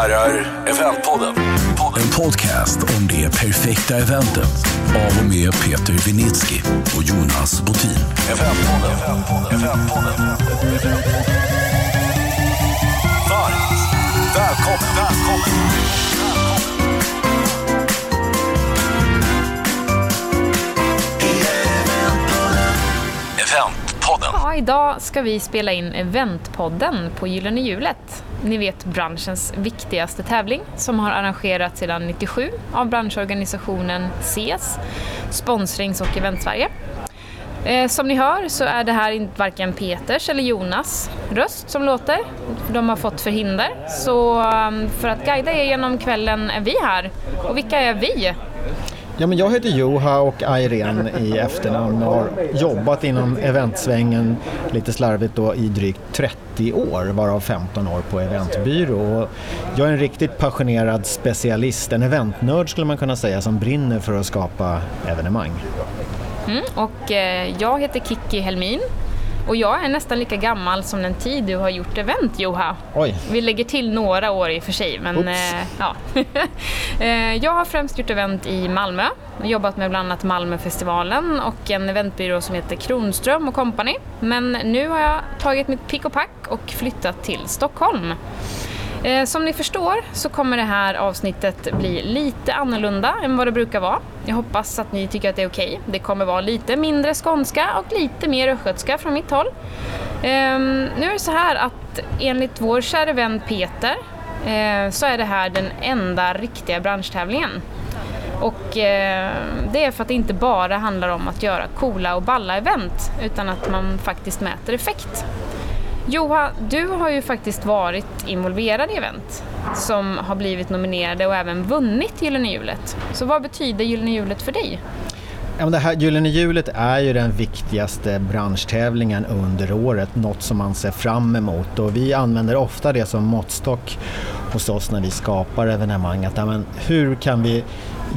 herrar, Eventpodden. En podcast om det perfekta eventet av och med Peter Vinitsky och Jonas Botin. Eventpodden. Eventpodden. Eventpodden. Varmt välkommen. välkommen. Eventpodden. Ja, idag ska vi spela in Eventpodden på Gyllene Hjulet. Ni vet branschens viktigaste tävling som har arrangerats sedan 97 av branschorganisationen CES, Sponsrings och Eventsverige. Eh, Som ni hör så är det här varken Peters eller Jonas röst som låter. De har fått förhinder. Så ehm, för att guida er genom kvällen är vi här. Och vilka är vi? Ja, men jag heter Joha och Irene i efternamn och har jobbat inom eventsvängen lite slarvigt då i drygt 30 år, varav 15 år på eventbyrå. Och jag är en riktigt passionerad specialist, en eventnörd skulle man kunna säga, som brinner för att skapa evenemang. Mm, och eh, jag heter Kiki Helmin. Och jag är nästan lika gammal som den tid du har gjort event, Joha. Oj, Vi lägger till några år i och för sig, men eh, ja. Eh, jag har främst gjort event i Malmö. Jobbat med bland annat Malmöfestivalen och en eventbyrå som heter Kronström och Company. Men nu har jag tagit mitt pick och pack och flyttat till Stockholm. Eh, som ni förstår så kommer det här avsnittet bli lite annorlunda än vad det brukar vara. Jag hoppas att ni tycker att det är okej. Det kommer vara lite mindre skånska och lite mer östgötska från mitt håll. Ehm, nu är det så här att enligt vår kära vän Peter eh, så är det här den enda riktiga branschtävlingen. Och eh, det är för att det inte bara handlar om att göra coola och balla event utan att man faktiskt mäter effekt. Johan, du har ju faktiskt varit involverad i event som har blivit nominerade och även vunnit Gyllene Hjulet. Så vad betyder Gyllene Hjulet för dig? Ja, men det här Gyllene hjulet är ju den viktigaste branschtävlingen under året, något som man ser fram emot och vi använder ofta det som måttstock hos oss när vi skapar evenemang. Att, ja, men hur kan vi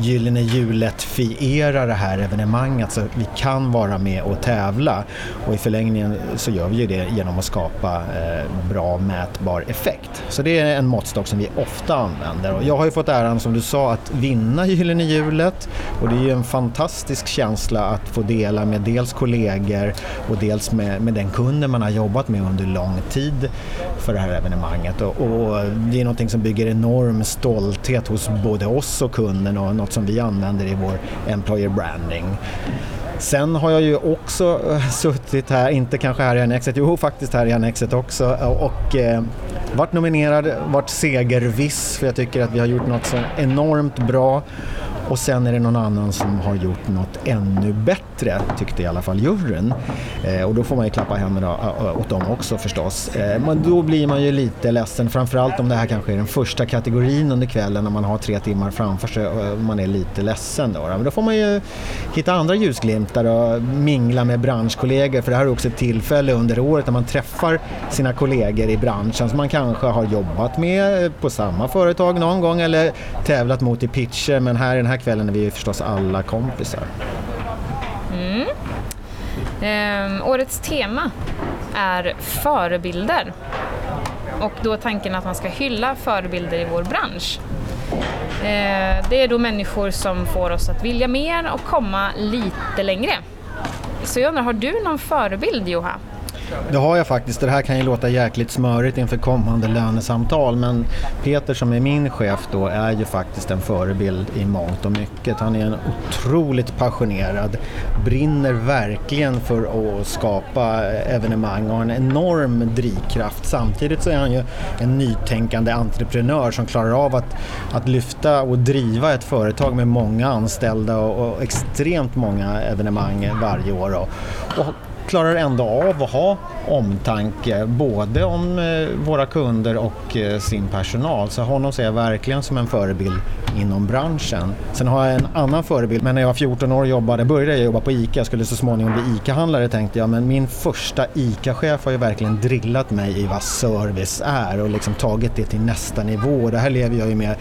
Gyllene hjulet-fiera det här evenemanget så alltså, vi kan vara med och tävla. Och i förlängningen så gör vi ju det genom att skapa eh, bra mätbar effekt. Så det är en måttstock som vi ofta använder. Och jag har ju fått äran som du sa att vinna Gyllene hjulet och det är ju en fantastisk känsla att få dela med dels kollegor och dels med, med den kunden man har jobbat med under lång tid för det här evenemanget. Och, och det är någonting som bygger enorm stolthet hos både oss och kunden och något som vi använder i vår employer branding. Sen har jag ju också eh, suttit här, inte kanske här i Annexet, jo faktiskt här i Annexet också eh, och eh, varit nominerad, varit segerviss för jag tycker att vi har gjort något så enormt bra och sen är det någon annan som har gjort något ännu bättre, tyckte i alla fall juryn. Eh, och då får man ju klappa händerna eh, eh, åt dem också förstås. Eh, men då blir man ju lite ledsen, framförallt om det här kanske är den första kategorin under kvällen när man har tre timmar framför sig eh, och man är lite ledsen. Då, Men då får man ju hitta andra ljusglimtar och mingla med branschkollegor för det här är också ett tillfälle under året när man träffar sina kollegor i branschen som man kanske har jobbat med på samma företag någon gång eller tävlat mot i pitcher men här den här här kvällen är vi ju förstås alla kompisar. Mm. Ehm, årets tema är förebilder. Och då är tanken att man ska hylla förebilder i vår bransch. Ehm, det är då människor som får oss att vilja mer och komma lite längre. Så jag undrar, har du någon förebild Johan? Det har jag faktiskt. Det här kan ju låta jäkligt smörigt inför kommande lönesamtal men Peter som är min chef då är ju faktiskt en förebild i mångt och mycket. Han är en otroligt passionerad, brinner verkligen för att skapa evenemang och har en enorm drivkraft. Samtidigt så är han ju en nytänkande entreprenör som klarar av att, att lyfta och driva ett företag med många anställda och, och extremt många evenemang varje år. Och, och klarar ändå av att ha omtanke både om eh, våra kunder och eh, sin personal. Så honom ser jag verkligen som en förebild inom branschen. Sen har jag en annan förebild, men när jag var 14 år och jobbade, började jag jobba på ICA, jag skulle så småningom bli ICA-handlare tänkte jag, men min första ICA-chef har ju verkligen drillat mig i vad service är och liksom tagit det till nästa nivå. Det här lever jag ju med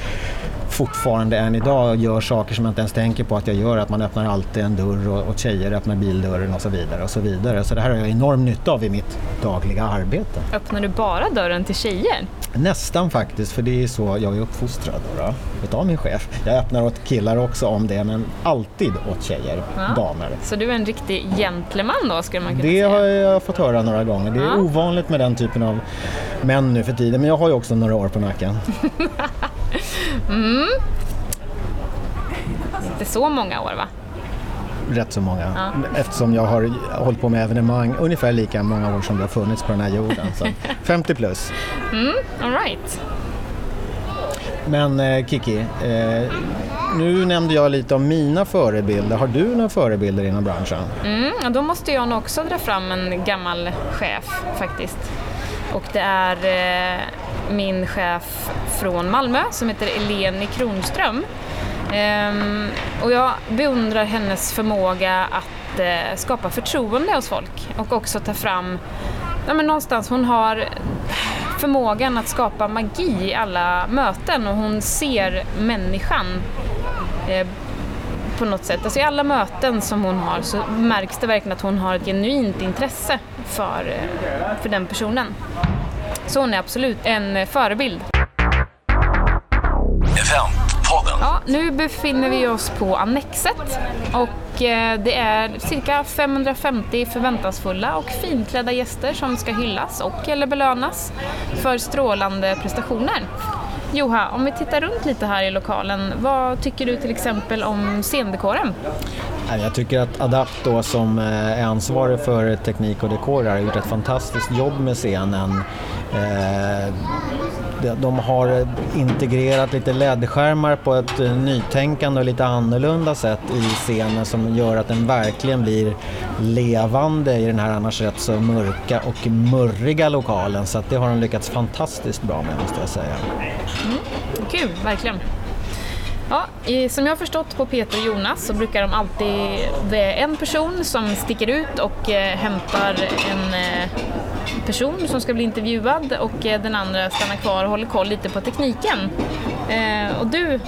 fortfarande än idag gör saker som jag inte ens tänker på att jag gör. Att man öppnar alltid en dörr och, och tjejer öppnar bildörren och så vidare. och Så vidare. Så det här har jag enorm nytta av i mitt dagliga arbete. Öppnar du bara dörren till tjejer? Nästan faktiskt, för det är så jag är uppfostrad då, då, utav min chef. Jag öppnar åt killar också om det, men alltid åt tjejer, Ja. damer. Så du är en riktig gentleman då skulle man kunna Det säga? har jag fått höra några gånger. Det är Ja. ovanligt med den typen av män nu för tiden, men jag har ju också några år på nacken. Inte så många år va? Rätt så många. Ja. Eftersom jag har hållit på med evenemang ungefär lika många år som det har funnits på den här jorden. Så 50 plus. All right. Men eh, Kiki, eh, nu nämnde jag lite om mina förebilder. Har du några förebilder inom branschen? Mm, då måste jag nog också dra fram en gammal chef faktiskt. Och det är eh, min chef från Malmö som heter Eleni Kronström. Ehm, och jag beundrar hennes förmåga att eh, skapa förtroende hos folk och också ta fram, ja men någonstans hon har förmågan att skapa magi i alla möten och hon ser människan eh, på något sätt. Alltså I alla möten som hon har så märks det verkligen att hon har ett genuint intresse för, eh, för den personen. Så hon är absolut en eh, förebild. Eventpodden. Ja, nu befinner vi oss på Annexet och eh, det är cirka 550 förväntansfulla och finklädda gäster som ska hyllas och eller belönas för strålande prestationer. Joha, om vi tittar runt lite här i lokalen, vad tycker du till exempel om scendekoren? Jag tycker att Adapt då som eh, är ansvarig för teknik och dekor har gjort ett fantastiskt jobb med scenen. Eh, de- har eh, integrerat lite LED-skärmar på ett eh, nytänkande och lite annorlunda sätt i scenen som gör att den verkligen blir levande i den här annars rätt så mörka och murriga lokalen. Så att det har de lyckats fantastiskt bra med måste jag säga. Mm. Kul, verkligen. Ja, som jag har förstått på Peter och Jonas så brukar de alltid, det är en person som sticker ut och eh, hämtar en eh, person som ska bli intervjuad och eh, den andra stannar kvar och håller koll lite på tekniken. Och du,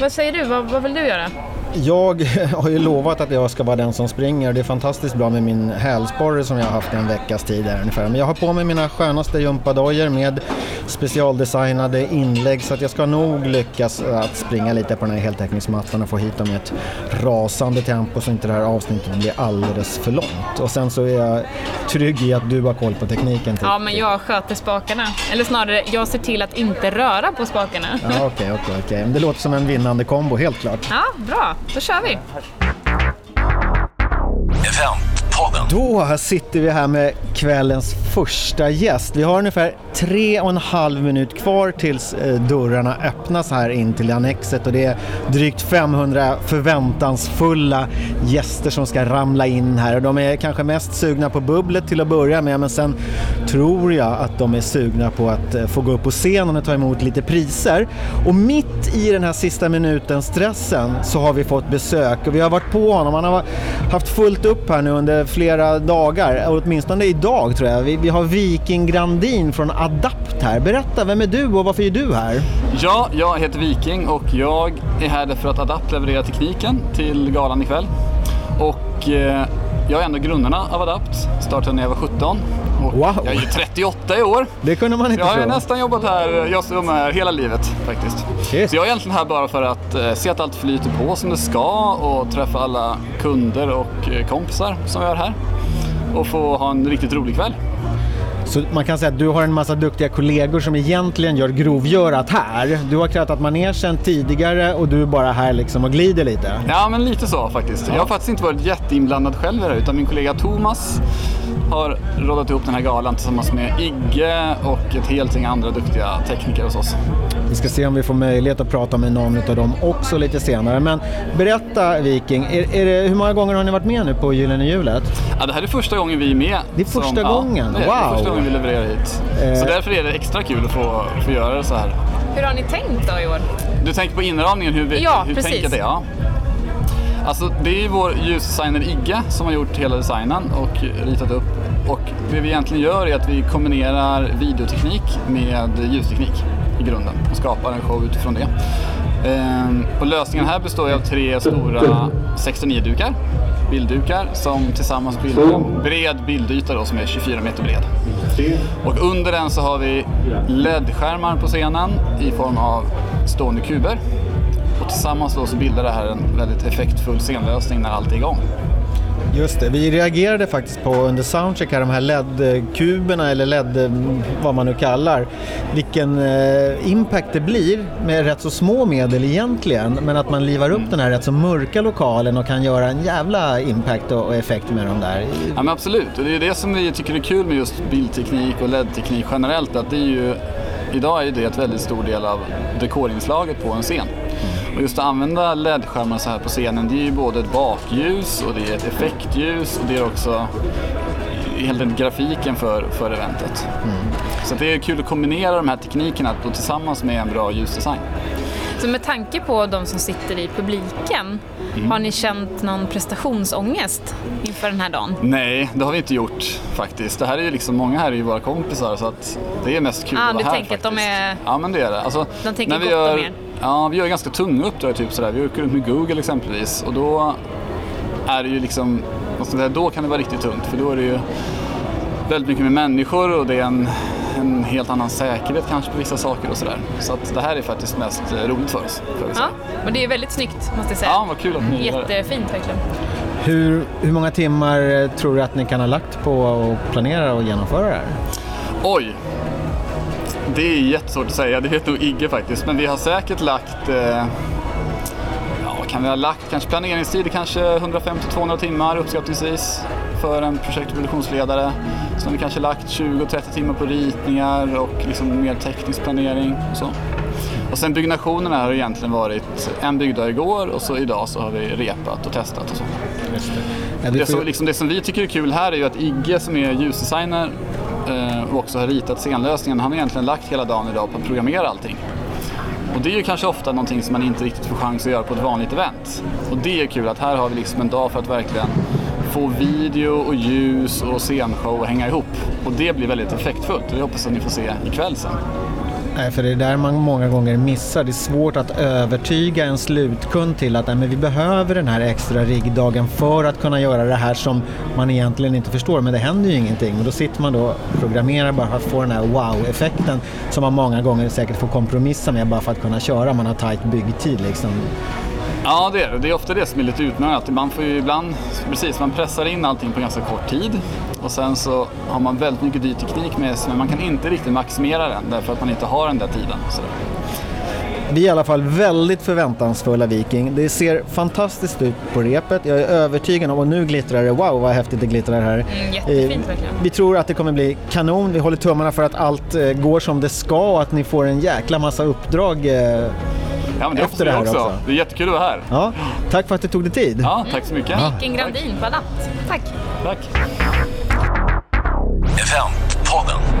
vad säger du? Vad, vad vill du göra? Jag har ju lovat att jag ska vara den som springer och det är fantastiskt bra med min hälsporre som jag har haft en veckas tid här ungefär. Men jag har på mig mina skönaste gympadojor med specialdesignade inlägg så att jag ska nog lyckas att springa lite på den här heltäckningsmattan och få hit dem i ett rasande tempo så inte det här avsnittet blir alldeles för långt. Och sen så är jag trygg i att du har koll på tekniken. Typ. Ja, men jag sköter spakarna. Eller snarare, jag ser till att inte röra på spakarna. Ja, Okej, okej, okej. Men Det låter som en vinnande kombo, helt klart. Ja, bra. Då kör vi. Eventpodden. Då sitter vi här med kvällens första gäst. Vi har ungefär tre och en halv minut kvar tills eh, dörrarna öppnas här in till Annexet och det är drygt 500 förväntansfulla gäster som ska ramla in här och de är kanske mest sugna på bubblet till att börja med men sen tror jag att de är sugna på att eh, få gå upp på scenen och ta emot lite priser. Och mitt i den här sista minuten stressen så har vi fått besök och vi har varit på honom. Han har haft fullt upp här nu under flera dagar, åtminstone idag tror jag. Vi, vi har Viking Grandin från Adapt här. Berätta, vem är du och varför är du här? Ja, jag heter Viking och jag är här därför att Adapt levererar tekniken till galan ikväll. Och eh, jag är en av grundarna av Adapt, startade när jag var 17. Wow. Jag är ju 38 i år. Det kunde man inte Jag har tro. nästan jobbat här, jag är här hela livet faktiskt. Shit. Så jag är egentligen här bara för att eh, se att allt flyter på som det ska och träffa alla kunder och eh, kompisar som vi har här. Och få ha en riktigt rolig kväll. Så man kan säga att du har en massa duktiga kollegor som egentligen gör grovgörat här. Du har krattat manegen tidigare och du är bara här liksom och glider lite. Ja, men lite så faktiskt. Jag har faktiskt inte varit jätteinblandad själv i det här, utan min kollega Thomas har rådat ihop den här galan tillsammans med Igge och ett helt gäng andra duktiga tekniker hos oss. Vi ska se om vi får möjlighet att prata med någon av dem också lite senare. Men berätta Viking, är, är det, hur många gånger har ni varit med nu på Gyllene Hjulet? Ja, det här är första gången vi är med. Det är första ja, gången? Det är Wow. första gången vi levererar hit. Eh. Så därför är det extra kul att få, få göra det så här. Hur har ni tänkt då i år? Du tänker på inramningen, hur, vi, Ja, hur precis. tänker det? Ja. Alltså, det är vår ljusdesigner Igge som har gjort hela designen och ritat upp. Och det vi egentligen gör är att vi kombinerar videoteknik med ljusteknik i grunden och skapar en show utifrån det. Ehm, och lösningen här består av tre stora 69-dukar, bilddukar, som tillsammans bildar en bred bildyta då, som är 24 meter bred. Och under den så har vi LED-skärmar på scenen i form av stående kuber. Och tillsammans då så bildar det här en väldigt effektfull scenlösning när allt är igång. Just det, vi reagerade faktiskt på under soundcheck här, de här LED-kuberna eller LED, vad man nu kallar, vilken eh, impact det blir med rätt så små medel egentligen, men att man livar upp den här rätt så mörka lokalen och kan göra en jävla impact och effekt med dem där. Ja men absolut, och det är det som vi tycker är kul med just bildteknik och LED-teknik generellt, att det är ju, idag är det ett väldigt stor del av dekorinslaget på en scen. Och just att använda LED-skärmar så här på scenen, det är ju både ett bakljus och det är ett effektljus och det är också helt enkelt grafiken för, för eventet. Mm. Så det är kul att kombinera de här teknikerna då tillsammans med en bra ljusdesign. Så med tanke på de som sitter i publiken, mm. har ni känt någon prestationsångest inför den här dagen? Nej, det har vi inte gjort faktiskt. Det här är ju liksom, många här är ju våra kompisar så att det är mest kul ah, att vara här faktiskt. Du tänker att de är... Ja men det är det. Alltså, de tänker när vi gott gör... om er? Ja, vi gör ganska tunga uppdrag, typ sådär. Vi åker runt med Google exempelvis och då är det ju liksom, då kan det vara riktigt tungt för då är det ju väldigt mycket med människor och det är en, en helt annan säkerhet kanske på vissa saker och sådär. Så att det här är faktiskt mest roligt för oss. För ja, men det är väldigt snyggt måste jag säga. Ja, vad kul att ni Jättefint verkligen. Hur, hur många timmar eh, tror du att ni kan ha lagt på att planera och genomföra det här? Oj, det är jättesvårt att säga, det vet nog Igge faktiskt. Men vi har säkert lagt, eh, ja kan vi ha lagt? Kanske planeringstid, kanske 150-200 timmar uppskattningsvis för en projekt och produktionsledare. Så har vi kanske lagt 20-30 timmar på ritningar och liksom mer teknisk planering. Och, så. och sen byggnationerna har egentligen varit en byggdag igår och så idag så har vi repat och testat och så. Det. Det, som, liksom, det som vi tycker är kul här är ju att Igge som är ljusdesigner och också har ritat scenlösningen. Han har egentligen lagt hela dagen idag på att programmera allting. Och det är ju kanske ofta någonting som man inte riktigt får chans att göra på ett vanligt event. Och det är kul att här har vi liksom en dag för att verkligen få video och ljus och scenshow att hänga ihop. Och det blir väldigt effektfullt och det hoppas att ni får se ikväll sen. Nej, för det är där man många gånger missar. Det är svårt att övertyga en slutkund till att nej, men vi behöver den här extra riggdagen för att kunna göra det här som man egentligen inte förstår. Men det händer ju ingenting. Och då sitter man då och programmerar bara för att få den här wow-effekten som man många gånger säkert får kompromissa med bara för att kunna köra. Man har tajt byggtid liksom. Ja, det är det. Det är ofta det som är lite utmanande. Man får ju ibland, precis, man pressar in allting på ganska kort tid och sen så har man väldigt mycket dyr teknik med sig men man kan inte riktigt maximera den därför att man inte har den där tiden. Så. Vi är i alla fall väldigt förväntansfulla Viking. Det ser fantastiskt ut på repet. Jag är övertygad om, och nu glittrar det, wow vad häftigt det glittrar här. Mm, jättefint verkligen. Vi tror att det kommer bli kanon. Vi håller tummarna för att allt eh, går som det ska och att ni får en jäkla massa uppdrag eh, Ja, men det efter det här också. också. Det är jättekul att vara här. Ja, tack för att du tog dig tid. Ja, tack så mycket. Vilken Grandin på natt. Tack. Tack.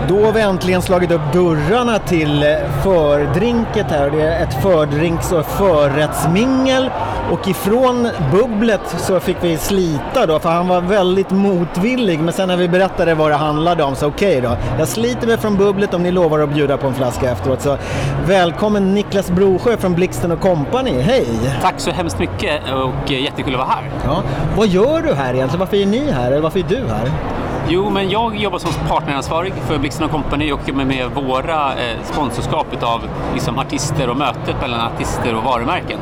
Då har vi äntligen slagit upp dörrarna till eh, fördrinket här. Det är ett fördrinks och förrättsmingel. Och ifrån bubblet så fick vi slita då, för han var väldigt motvillig. Men sen när vi berättade vad det handlade om så okej okay då. Jag sliter mig från bubblet om ni lovar att bjuda på en flaska efteråt. Så välkommen Niklas Brosjö från Blixten och Company. Hej! Tack så hemskt mycket och jättekul att vara här. Ja. Vad gör du här egentligen? Varför är ni här? Eller varför är du här? Jo, men jag jobbar som partneransvarig för Blixten Company och jobbar med våra eh, sponsorskap av liksom, artister och mötet mellan artister och varumärken.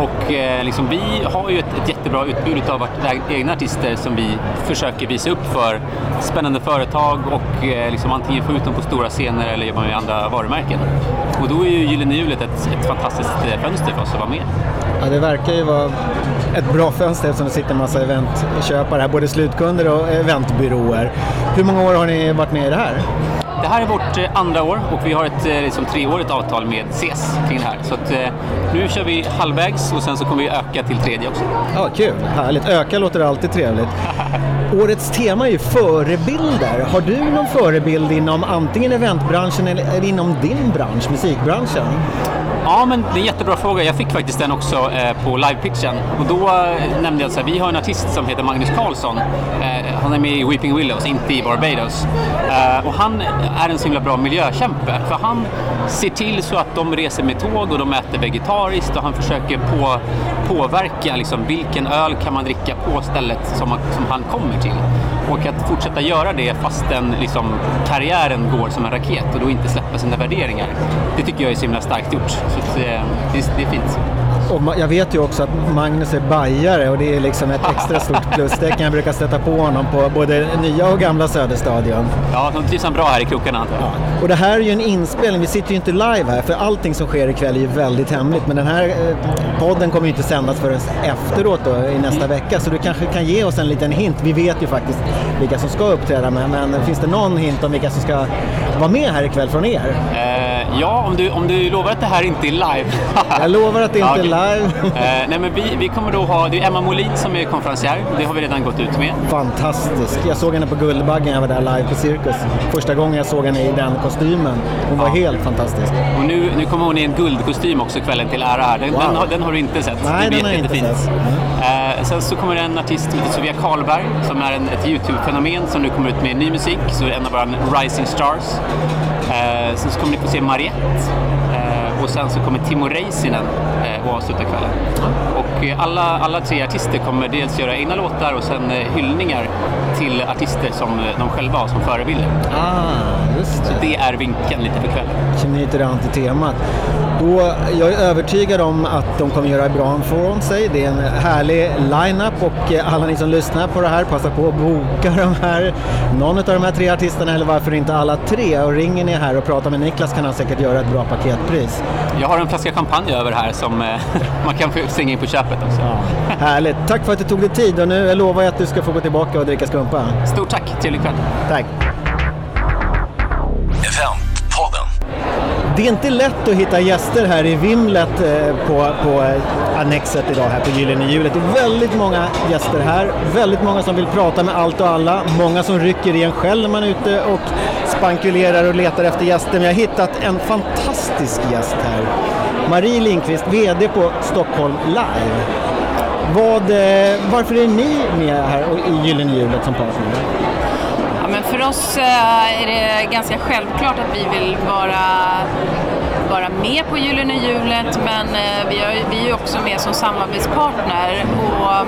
Och eh, liksom, vi har ju ett, ett jättebra utbud av egna artister som vi försöker visa upp för spännande företag och eh, liksom, antingen få ut dem på stora scener eller jobba med andra varumärken. Och då är ju Gyllene Hjulet ett, ett fantastiskt eh, fönster för oss att vara med. Ja, det verkar ju vara ett bra fönster eftersom det sitter en massa eventköpare här, både slutkunder och eventbyråer. Hur många år har ni varit med i det här? Det här är vårt eh, andra år och vi har ett eh, liksom, treårigt avtal med CES kring det här. Så att, eh, nu kör vi halvvägs och sen så kommer vi öka till tredje också. Ja, kul, härligt. Öka låter alltid trevligt. Årets tema är ju förebilder. Har du någon förebild inom antingen eventbranschen eller inom din bransch, musikbranschen? Ja, men det är en jättebra fråga. Jag fick faktiskt den också eh, på livepitchen. Och då eh, nämnde jag att vi har en artist som heter Magnus Carlsson. Eh, han är med i Weeping Willows, inte i Barbados. Eh, och han är en så himla bra miljökämpe. För han ser till så att de reser med tåg och de äter vegetariskt och han försöker på, påverka liksom, vilken öl kan man dricka på stället som, man, som han kommer till. Och att fortsätta göra det fastän liksom, karriären går som en raket och då inte släppa sina värderingar. Det tycker jag är så himla starkt gjort. Så att, eh, det, det är fint. Och jag vet ju också att Magnus är bajare och det är liksom ett extra stort plustecken. Jag brukar sätta på honom på både nya och gamla Söderstadion. Ja, de trivs han bra här i krokarna. antar jag. Ja. Och det här är ju en inspelning, vi sitter ju inte live här för allting som sker ikväll är ju väldigt hemligt. Men den här eh, podden kommer ju inte sändas förrän efteråt då, i nästa vecka. Så du kanske kan ge oss en liten hint. Vi vet ju faktiskt vilka som ska uppträda med, men finns det någon hint om vilka som ska vara med här ikväll från er? Eh, ja, om du, om du lovar att det här inte är live. Jag lovar att det inte är live. Eh, nej, men vi, vi kommer då ha, det är Emma Molin som är konferencier. Det har vi redan gått ut med. Fantastisk. Jag såg henne på Guldbaggen, jag var där live på Cirkus. Första gången jag såg henne i den kostymen. Hon var Ja. helt fantastisk. Och nu, nu kommer hon i en guldkostym också kvällen till ära här. Den, Wow. den, har, den har du inte sett. Nej, det den har jag inte sett. Eh, sen så kommer en artist som heter Sofia Karlberg som är en, ett YouTube-fenomen som nu kommer ut med ny musik. Så en av våra rising stars. Eh, sen så kommer ni få se Mariette. Eh, och sen så kommer Timo Räisänen eh, och avsluta kvällen. Och eh, alla, alla tre artister kommer dels göra egna låtar och sen eh, hyllningar till artister som eh, de själva har som förebilder. Ah, just det. Det är vinkeln lite för kvällen. knyter an till temat. Då, jag är övertygad om att de kommer göra bra ifrån sig. Det är en härlig line-up och eh, alla ni som lyssnar på det här, passa på att boka de här, någon av de här tre artisterna eller varför inte alla tre. Och ringer ni här och pratar med Niklas kan han säkert göra ett bra paketpris. Jag har en flaska champagne över här som eh, man kan få slänga in på köpet också. Härligt! Tack för att du tog dig tid och nu lovar jag att du ska få gå tillbaka och dricka skumpa. Stort tack, trevlig kväll. Tack! Det är inte lätt att hitta gäster här i vimlet eh, på, på eh, Annexet idag här på Gyllene hjulet. Det är väldigt många gäster här, väldigt många som vill prata med allt och alla, många som rycker i en själv när man är ute och spankulerar och letar efter gäster. Men jag har hittat en fantastisk gäst här. Marie Lindqvist, VD på Stockholm Live. Vad, eh, varför är ni med här i Gyllene hjulet som partner? För oss eh, är det ganska självklart att vi vill vara, vara med på Gyllene hjulet men eh, vi, vi är ju också med som samarbetspartner. Och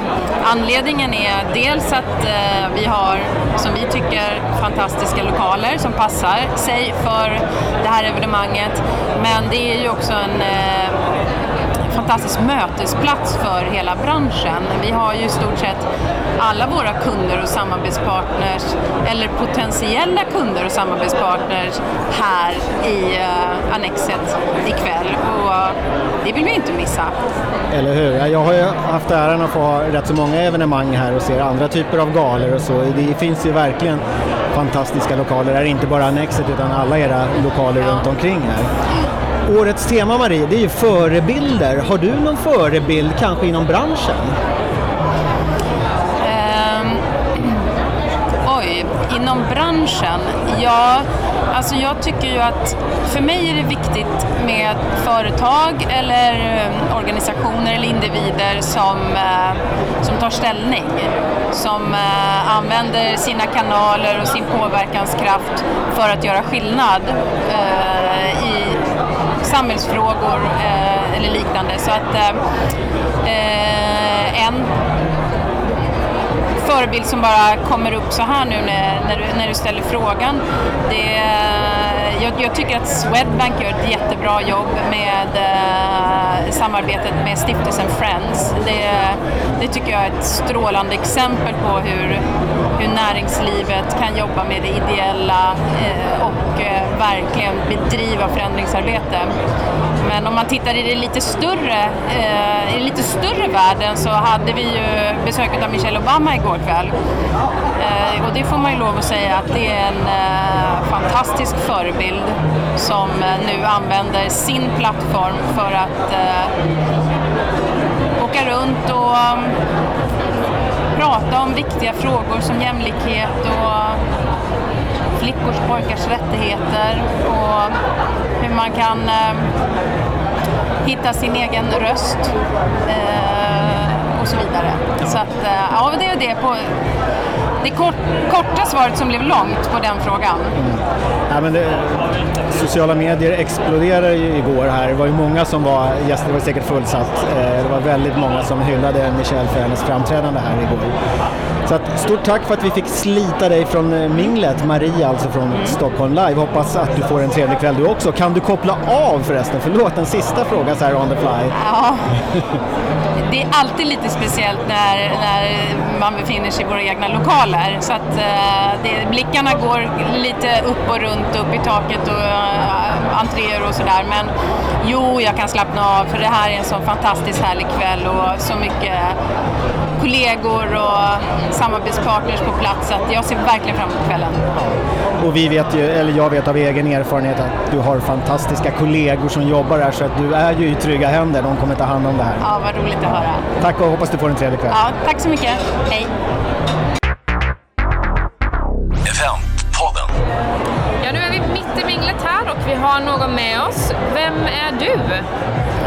anledningen är dels att eh, vi har, som vi tycker, fantastiska lokaler som passar sig för det här evenemanget. Men det är ju också en fantastisk mötesplats för hela branschen. Vi har ju i stort sett alla våra kunder och samarbetspartners, eller potentiella kunder och samarbetspartners här i uh, Annexet ikväll. Och eh, det vill vi inte missa. Eller hur? Ja, Jag har ju haft äran att få ha rätt så många evenemang här och ser andra typer av galor och så. Det finns ju verkligen fantastiska lokaler här, inte bara Annexet utan alla era lokaler runt omkring här. Årets tema Marie, det är ju förebilder. Har du någon förebild kanske inom branschen? Um, oj, inom branschen? Ja, alltså jag tycker ju att för mig är det viktigt med företag eller eh, organisationer eller individer som, eh, som tar ställning. Som eh, använder sina kanaler och sin påverkanskraft för att göra skillnad i samhällsfrågor eh, eller liknande. Så att eh, eh, en förebild som bara kommer upp så här nu när, när, du, när du ställer frågan. Det, jag, jag tycker att Swedbank gör ett jättebra jobb med eh, samarbetet med stiftelsen Friends. Det, det tycker jag är ett strålande exempel på hur, hur näringslivet kan jobba med det ideella eh, och eh, verkligen bedriva förändringsarbete. Men om man tittar i det lite större, eh, i den lite större världen så hade vi ju besöket av Michelle Obama igår kväll. Eh, och det får man ju lov att säga att det är en eh, fantastisk förebild som eh, nu använder sin plattform för att eh, åka runt och mm, prata om viktiga frågor som jämlikhet och flickors och pojkars rättigheter och hur man kan eh, hitta sin egen röst eh, och så vidare. Så att, eh, ja, det är det på det kort, korta svaret som blev långt på den frågan. Ja, men det, sociala medier exploderade ju igår här. Det var ju många som var gäster, det var säkert fullsatt. Eh, Det var väldigt många som hyllade Michelle för hennes framträdande här igår. Så att, stort tack för att vi fick slita dig från eh, minglet, Maria alltså från Stockholm Live. Hoppas att du får en trevlig kväll du också. Kan du koppla av förresten? Förlåt, en sista fråga så här on the fly. Ja. Det är alltid lite speciellt när, när man befinner sig i våra egna lokaler. Så att eh, det, blickarna går lite upp och runt, upp i taket och uh, entréer och sådär. Men jo, jag kan slappna av för det här är en sån fantastiskt härlig kväll och så mycket kollegor och samarbetspartners på plats. Så att jag ser verkligen fram emot kvällen. Och vi vet ju, eller jag vet av egen erfarenhet att du har fantastiska kollegor som jobbar här så att du är ju i trygga händer. De kommer ta hand om det här. Ja, vad roligt att höra. Tack och hoppas du får en trevlig kväll. Ja, tack så mycket. Hej. Du?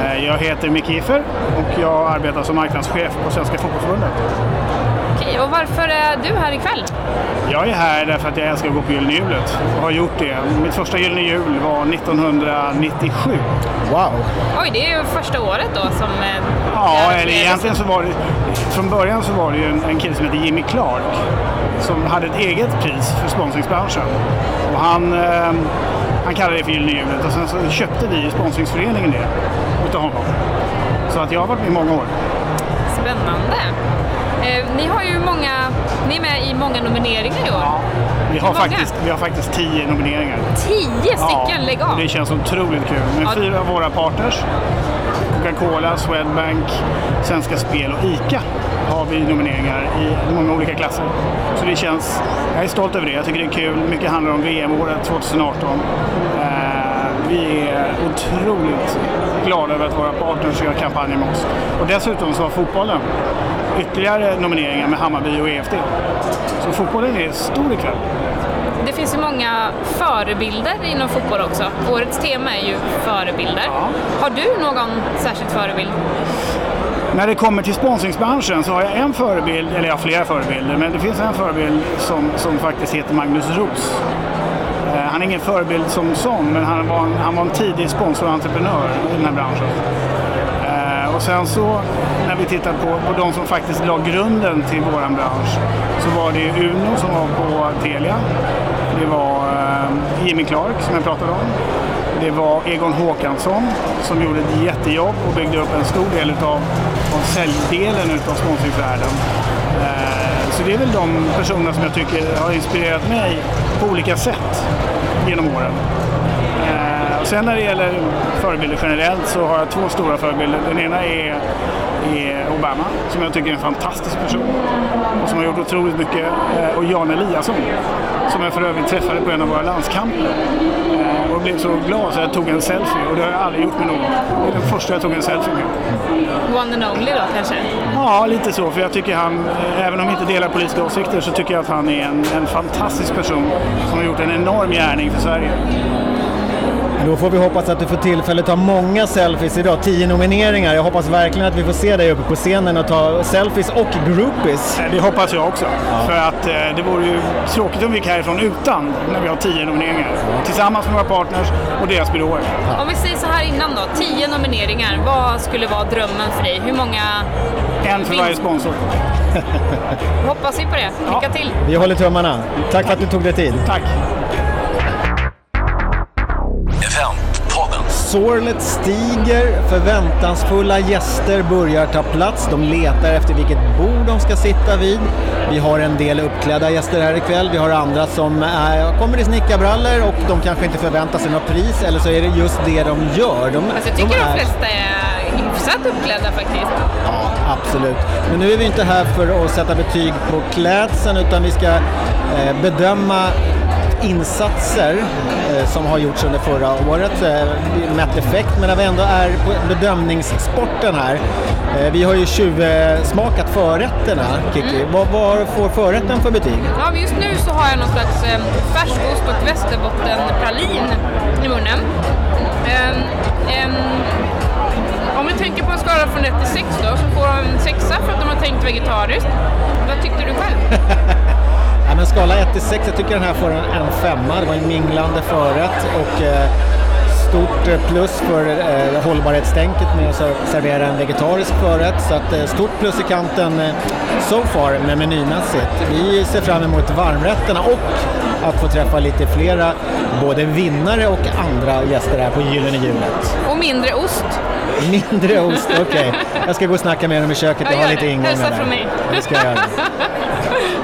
Eh, Jag heter Micke Iffer och jag arbetar som marknadschef på Svenska Fotbollförbundet. Okej, och varför är du här ikväll? Jag är här därför att jag älskar att gå på Gyllene Hjulet och har gjort det. Mitt första Gyllene Hjul var 1997. Wow! Oj, det är ju första året då som... eh, Ja, eller egentligen så var det... Från början så var det ju en, en kille som heter Jimmy Clark som hade ett eget pris för sponsringsbranschen. Och han, eh, han kallade det för Gyllene Hjulet och sen så köpte vi i sponsringsföreningen det utav honom. Så att jag har varit med i många år. Spännande. Eh, ni har ju många... Ni är med i många nomineringar i år. Vi har, många? faktiskt, vi har faktiskt tio nomineringar. Tio stycken, lägg av! Det känns otroligt kul. Med Ja. fyra av våra partners, Coca-Cola, Swedbank, Svenska Spel och ICA har vi nomineringar i många olika klasser. Så det känns, jag är stolt över det. Jag tycker det är kul. Mycket handlar om VM-året 2018. Eh, vi är otroligt glada över att våra partners gör kampanjer med oss. Och dessutom så har fotbollen ytterligare nomineringar med Hammarby och EFD. Så fotbollen är stor ikväll. Det finns ju många förebilder inom fotboll också. Årets tema är ju förebilder. Har du någon särskild förebild? När det kommer till sponsringsbranschen så har jag en förebild, eller jag har flera förebilder, men det finns en förebild som, som faktiskt heter Magnus Roos. Eh, han är ingen förebild som sån, men han var en, han var en tidig sponsor och entreprenör i den här branschen. Eh, och sen så, när vi tittar på, på de som faktiskt la grunden till vår bransch, så var det Uno som var på Telia. Det var eh, Jimmy Clark som jag pratade om. Det var Egon Håkansson som gjorde ett jättejobb och byggde upp en stor del utav, av säljdelen utav sponsringsvärlden. Eh, så det är väl de personerna som jag tycker har inspirerat mig på olika sätt genom åren. Eh, sen när det gäller förebilder generellt så har jag två stora förebilder. Den ena är, är Obama som jag tycker är en fantastisk person och som har gjort otroligt mycket. Eh, och Jan Eliasson som jag för övrigt träffade på en av våra landskamper. Och blev så glad så jag tog en selfie och det har jag aldrig gjort med någon. Det är den första jag tog en selfie med. One and only då kanske? Ja, lite så. För jag tycker han, eh, även om vi inte delar politiska åsikter, så tycker jag att han är en, en fantastisk person som har gjort en enorm gärning för Sverige. Då får vi hoppas att du får tillfälle att ta många selfies idag. Tio nomineringar. Jag hoppas verkligen att vi får se dig uppe på scenen och ta selfies och groupies. Eh, Det hoppas jag också. För att eh, det vore ju tråkigt om vi gick härifrån utan när vi har tio nomineringar. Tillsammans med våra partners och deras byråer. Om vi säger så här innan då, tio nomineringar. Vad skulle vara drömmen för dig? Hur många? En för varje sponsor. Hoppas vi på det. Lycka till! Vi håller tummarna. Tack för att du tog dig tid. Tack! Sorlet stiger, förväntansfulla gäster börjar ta plats. De letar efter vilket bord de ska sitta vid. Vi har en del uppklädda gäster här ikväll. Vi har andra som är, kommer i snickarbrallor och de kanske inte förväntar sig något pris eller så är det just det de gör. De, Alltså, jag tycker de flesta är hyfsat uppklädda faktiskt. Ja, absolut. Men nu är vi inte här för att sätta betyg på klädseln utan vi ska eh, bedöma insatser eh, som har gjorts under förra året, eh, mätt effekt, men när vi ändå är på bedömningssporten här. Eh, vi har ju tjuvsmakat förrätterna, Kiki. Vad, vad får förrätten för betyg? Ja, just nu så har jag någon slags eh, färskost och västerbottenpralin i munnen. Ehm, ehm, om vi tänker på en skala från 1 till 6 då, så får de en sexa för att de har tänkt vegetariskt. Vad tyckte du själv? Ja, men skala 1 till 6, jag tycker den här får en, en femma. Det var en minglande förrätt och eh, stort eh, plus för eh, hållbarhetstänket med att ser- servera en vegetarisk förrätt. Så att, eh, stort plus i kanten eh, so far med menymässigt. Vi ser fram emot varmrätterna och att få träffa lite flera både vinnare och andra gäster här på Gyllene Hjulet. Och mindre ost. Mindre ost, okej. Jag ska gå och snacka med dem i köket och Ja, ha gör lite ingångar Hälsa där. från mig. Det ska jag göra.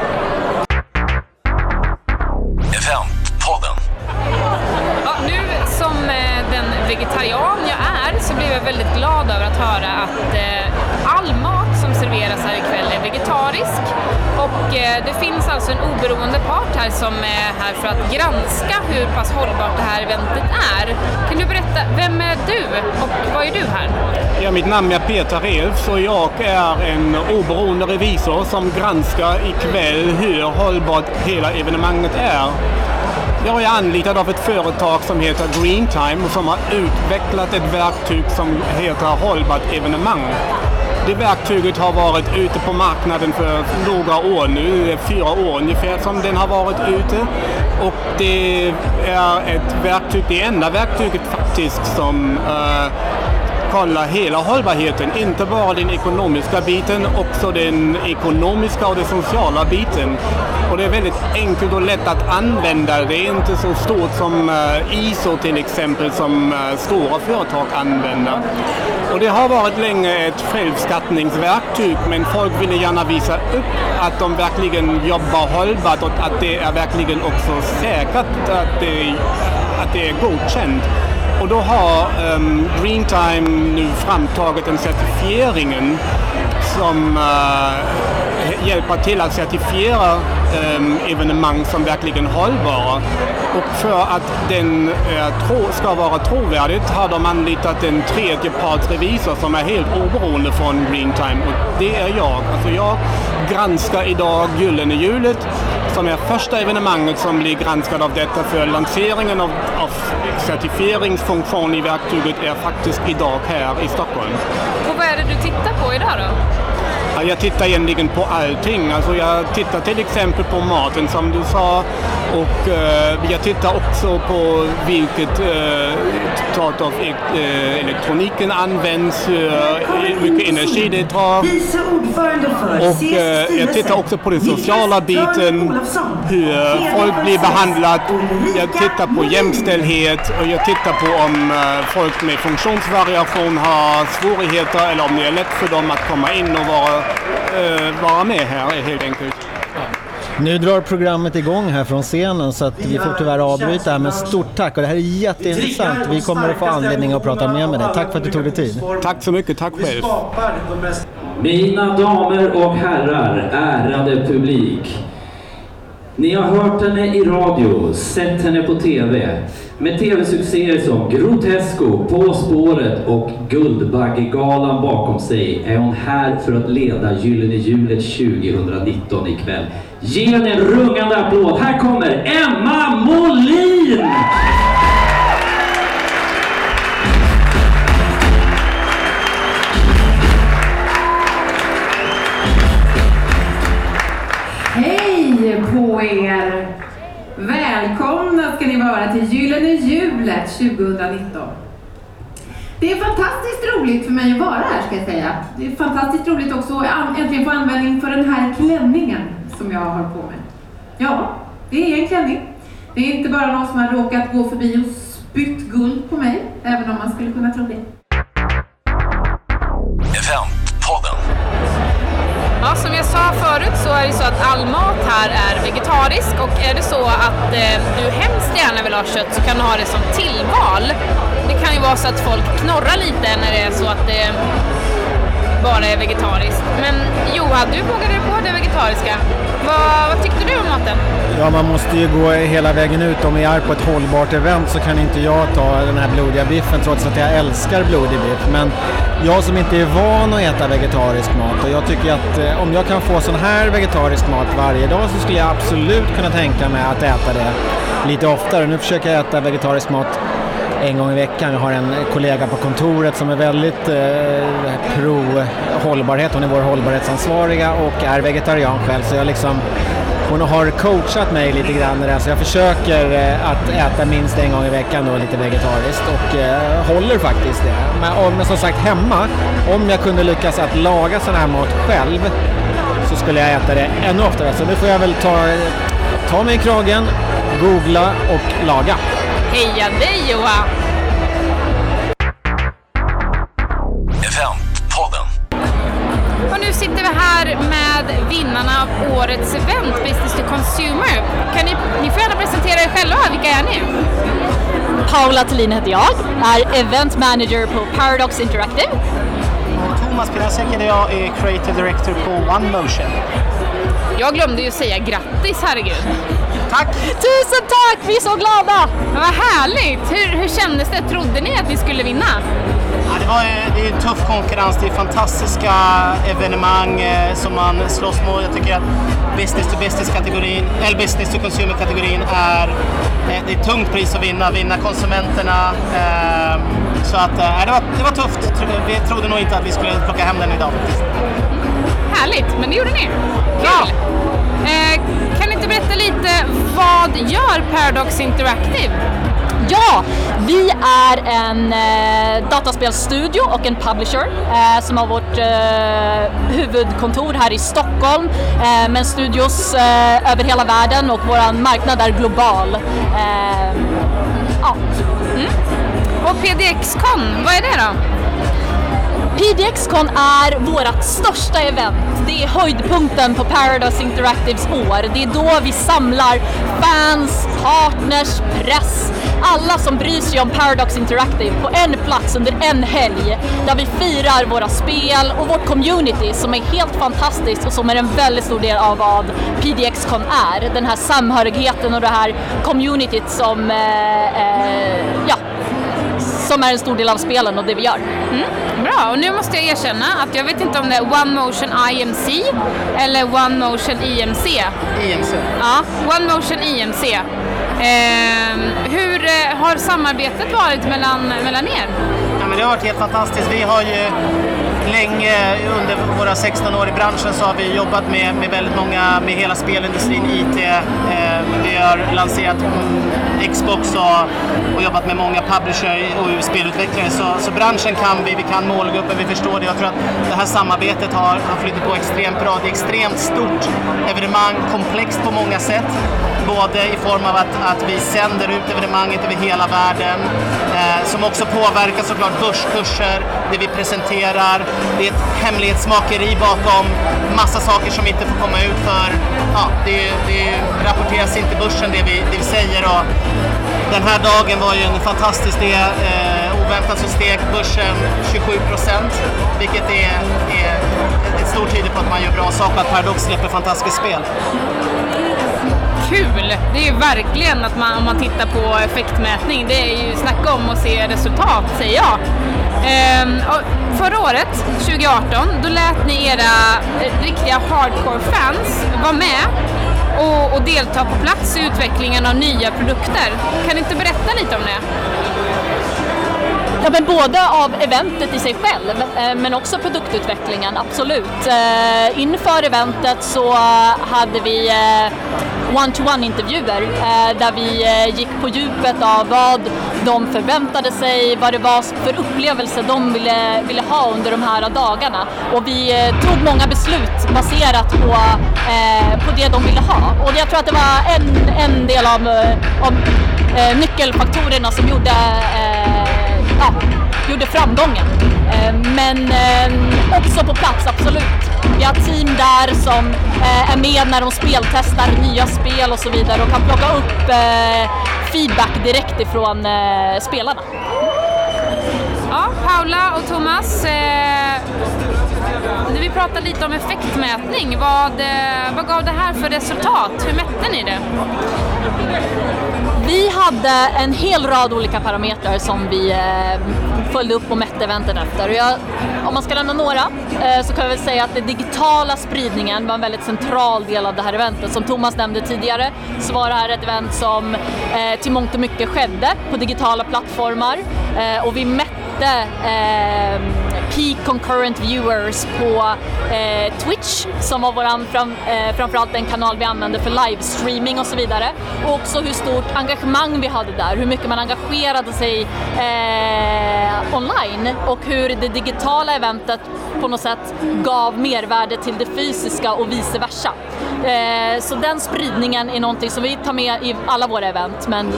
här som är här för att granska hur pass hållbart det här eventet är. Kan du berätta, vem är du och vad är du här? Ja, mitt namn är Peter Relfs och jag är en oberoende revisor som granskar ikväll hur hållbart hela evenemanget är. Jag är anlitad av ett företag som heter Greentime och som har utvecklat ett verktyg som heter Hållbart evenemang. Det verktyget har varit ute på marknaden för några år nu, fyra år ungefär som den har varit ute. Och det är ett verktyg, det enda verktyget faktiskt som eh, kolla hela hållbarheten, inte bara den ekonomiska biten, också den ekonomiska och den sociala biten. Och det är väldigt enkelt och lätt att använda. Det är inte så stort som eh, ISO till exempel som eh, stora företag använder. Och det har varit länge ett självskattningsverktyg men folk ville gärna visa upp att de verkligen jobbar hållbart och att det är verkligen också säkert att det, att det är godkänt. Och då har ehm, um, Greentime nu framtagit en certifieringen som uh, hjälpa till att certifiera um, evenemang som verkligen hållbara. Och för att den uh, tro, ska vara trovärdigt har de anlitat en tredjepartsrevisor som är helt oberoende från Greentime och det är jag. Alltså jag granskar idag Gyllene hjulet som är första evenemanget som blir granskat av detta för lanseringen av, av certifieringsfunktion i verktyget är faktiskt idag här i Stockholm. Och vad är det du tittar på idag då? Ja, Jag tittar egentligen på allting. Alltså jag tittar till exempel på maten som du sa och eh, jag tittar också på vilket eh, sort av eh, elektroniken används, hur mycket energi det tar. Och eh, jag tittar också på den sociala biten, hur folk blir behandlat. Jag tittar på jämställdhet och jag tittar på om eh, folk med funktionsvariation har svårigheter eller om det är lätt för dem att komma in och vara, eh, vara med här helt enkelt. Nu drar programmet igång här från scenen så att vi får tyvärr avbryta här men stort tack och det här är jätteintressant. Vi kommer att få anledning att prata mer med dig. Tack för att du tog dig tid. Tack så mycket, tack själv. Mina damer och herrar, ärade publik. Ni har hört henne i radio, sett henne på TV. Med TV-succéer som Grotesco, På spåret och Guldbaggegalan bakom sig är hon här för att leda Gyllene hjulet 2019 ikväll. Ge henne en rungande applåd. Här kommer Emma Molin! På er! Välkomna ska ni vara till Gyllene hjulet 2019. Det är fantastiskt roligt för mig att vara här ska jag säga. Det är fantastiskt roligt också att äntligen få användning för den här klänningen som jag har på mig. Ja, det är en klänning. Det är inte bara någon som har råkat gå förbi och spytt guld på mig, även om man skulle kunna tro det. Ja, som jag sa förut så är det så att all mat här är vegetarisk och är det så att eh, du hemskt gärna vill ha kött så kan du ha det som tillval. Det kan ju vara så att folk knorrar lite när det är så att det bara är vegetariskt. Men Johan, du vågade dig på det vegetariska. Vad, vad tyckte du om maten? Ja, man måste ju gå hela vägen ut. Om vi är på ett hållbart event så kan inte jag ta den här blodiga biffen trots att jag älskar blodig biff. Men jag som inte är van att äta vegetarisk mat och jag tycker att eh, om jag kan få sån här vegetarisk mat varje dag så skulle jag absolut kunna tänka mig att äta det lite oftare. Nu försöker jag äta vegetarisk mat en gång i veckan. Jag har en kollega på kontoret som är väldigt eh, pro hållbarhet. Hon är vår hållbarhetsansvariga och är vegetarian själv. Så jag liksom, hon har coachat mig lite grann i det här, så jag försöker eh, att äta minst en gång i veckan då, lite vegetariskt och eh, håller faktiskt det. Men, men som sagt hemma, om jag kunde lyckas att laga sån här mat själv så skulle jag äta det ännu oftare. Så nu får jag väl ta, ta mig i kragen, googla och laga. Heja dig Johan! Eventpodden. Och nu sitter vi här med vinnarna av årets event, Business to Consumer. Kan ni, ni får gärna presentera er själva, vilka är ni? Paula Thelin heter jag, är Event Manager på Paradox Interactive. Thomas Pinasek heter jag, är Creative Director på OneMotion. Jag glömde ju säga grattis, herregud. Tack! Tusen tack! Vi är så glada! Vad härligt! Hur, hur kändes det? Trodde ni att ni skulle vinna? Ja, det, var, eh, det är en tuff konkurrens, det är fantastiska evenemang eh, som man slåss mot. Jag tycker att business to business-kategorin, eller business to consumer-kategorin är, eh, det är ett tungt pris att vinna, vinna konsumenterna. Eh, så att eh, det, var, det var tufft. Vi trodde nog inte att vi skulle plocka hem den idag. Härligt, men det gjorde ni. Kul! Eh, kan ni inte berätta lite, vad gör Paradox Interactive? Ja, vi är en eh, dataspelsstudio och en publisher eh, som har vårt eh, huvudkontor här i Stockholm eh, men studios eh, över hela världen och vår marknad är global. Eh, ja. Mm. Och PDX-con, vad är det då? PDX-con är vårt största event. Det är höjdpunkten på Paradox Interactives år. Det är då vi samlar fans, partners, press, alla som bryr sig om Paradox Interactive på en plats under en helg. Där vi firar våra spel och vårt community som är helt fantastiskt och som är en väldigt stor del av vad PDXCon är. Den här samhörigheten och det här communityt som, eh, eh, som är en stor del av spelen och det vi gör. Mm, bra, och nu måste jag erkänna att jag vet inte om det är One Motion IMC eller One Motion IMC. IMC. Ja, One Motion IMC. Eh, hur har samarbetet varit mellan, mellan er? Ja, men det har varit helt fantastiskt. Vi har ju länge under våra 16 år i branschen så har vi jobbat med, med väldigt många, med hela spelindustrin, IT. Eh, vi har lanserat mm, Xbox och, och jobbat med många publisher och spelutvecklare. Så, så branschen kan vi, vi kan målgruppen, vi förstår det. Jag tror att det här samarbetet har, har flyttat på extremt bra. Det är extremt stort evenemang, komplext på många sätt. Både i form av att, att vi sänder ut evenemanget över hela världen, eh, som också påverkar såklart börskurser, det vi presenterar. Det är ett hemlighetsmakeri bakom massa saker som inte får komma ut för ja, det, det rapporteras inte i börsen det vi, det vi säger. Och den här dagen var ju en fantastisk del, Eh, oväntat så steg börsen 27 procent, vilket är, är ett stort tyder på att man gör bra saker och att Paradox släpper fantastiskt spel. Kul! Det är ju verkligen att man, om man tittar på effektmätning, det är ju snacka om att se resultat, säger jag. Ehm, förra året, 2018, då lät ni era eh, riktiga hardcore-fans vara med och, och delta på plats i utvecklingen av nya produkter. Kan du inte berätta lite om det? Ja, men både av eventet i sig själv, eh, men också produktutvecklingen, absolut. Eh, inför eventet så hade vi eh, one-to-one intervjuer där vi gick på djupet av vad de förväntade sig, vad det var för upplevelse de ville, ville ha under de här dagarna. Och vi tog många beslut baserat på, på det de ville ha. Och jag tror att det var en, en del av, av nyckelfaktorerna som gjorde ja, gjorde framgången. Eh, men eh, också på plats, absolut. Vi har team där som eh, är med när de speltestar nya spel och så vidare och kan plocka upp feedback direkt ifrån spelarna. Ja, Paula och Thomas, Vi pratade lite om effektmätning. Vad, eh, vad gav det här för resultat? Hur mätte ni det? Vi hade en hel rad olika parametrar som vi eh, följde upp och mätte eventen efter. Jag, om man ska nämna några eh, så kan jag väl säga att den digitala spridningen var en väldigt central del av det här eventet. Som Thomas nämnde tidigare så var det här ett event som eh, till mångt och mycket skedde på digitala plattformar och vi mätte eh, peak concurrent viewers på eh, Twitch som var våran, fram, eh, framförallt den kanal vi använde för livestreaming och så vidare. Och också hur stort engagemang vi hade där, hur mycket man engagerade sig eh, online och hur det digitala eventet på något sätt gav mervärde till det fysiska och vice versa. Eh, så den spridningen är någonting som vi tar med i alla våra event, men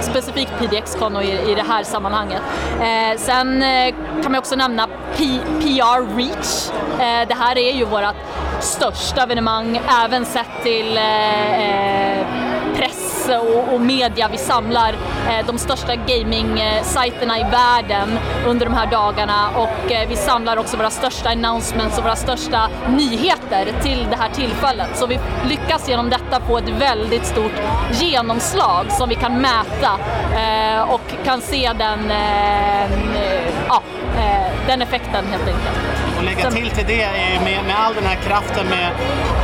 specifikt PDX-con och i, i det här sammanhanget. Eh, sen eh, kan man också nämna P PR Reach. Eh, det här är ju vårt största evenemang, även sett till eh, press och, och, media. Vi samlar eh, de största gaming-sajterna i världen under de här dagarna och eh, vi samlar också våra största announcements och våra största nyheter till det här tillfället. Så vi lyckas genom detta få ett väldigt stort genomslag som vi kan mäta eh, och kan se den, eh, ja, den effekten helt enkelt. Och lägga till till det är med, med all den här kraften med,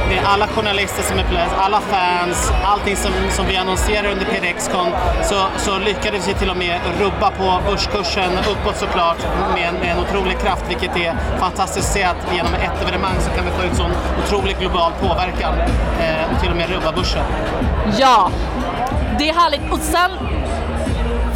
med alla journalister som är på alla fans, allting som, som vi annonserar under PDX-con så, så lyckades vi till och med rubba på börskursen uppåt såklart med, med en otrolig kraft vilket är fantastiskt att se att genom ett evenemang så kan vi få ut sån otrolig global påverkan eh, och till och med rubba börsen. Ja, det är härligt. Och sen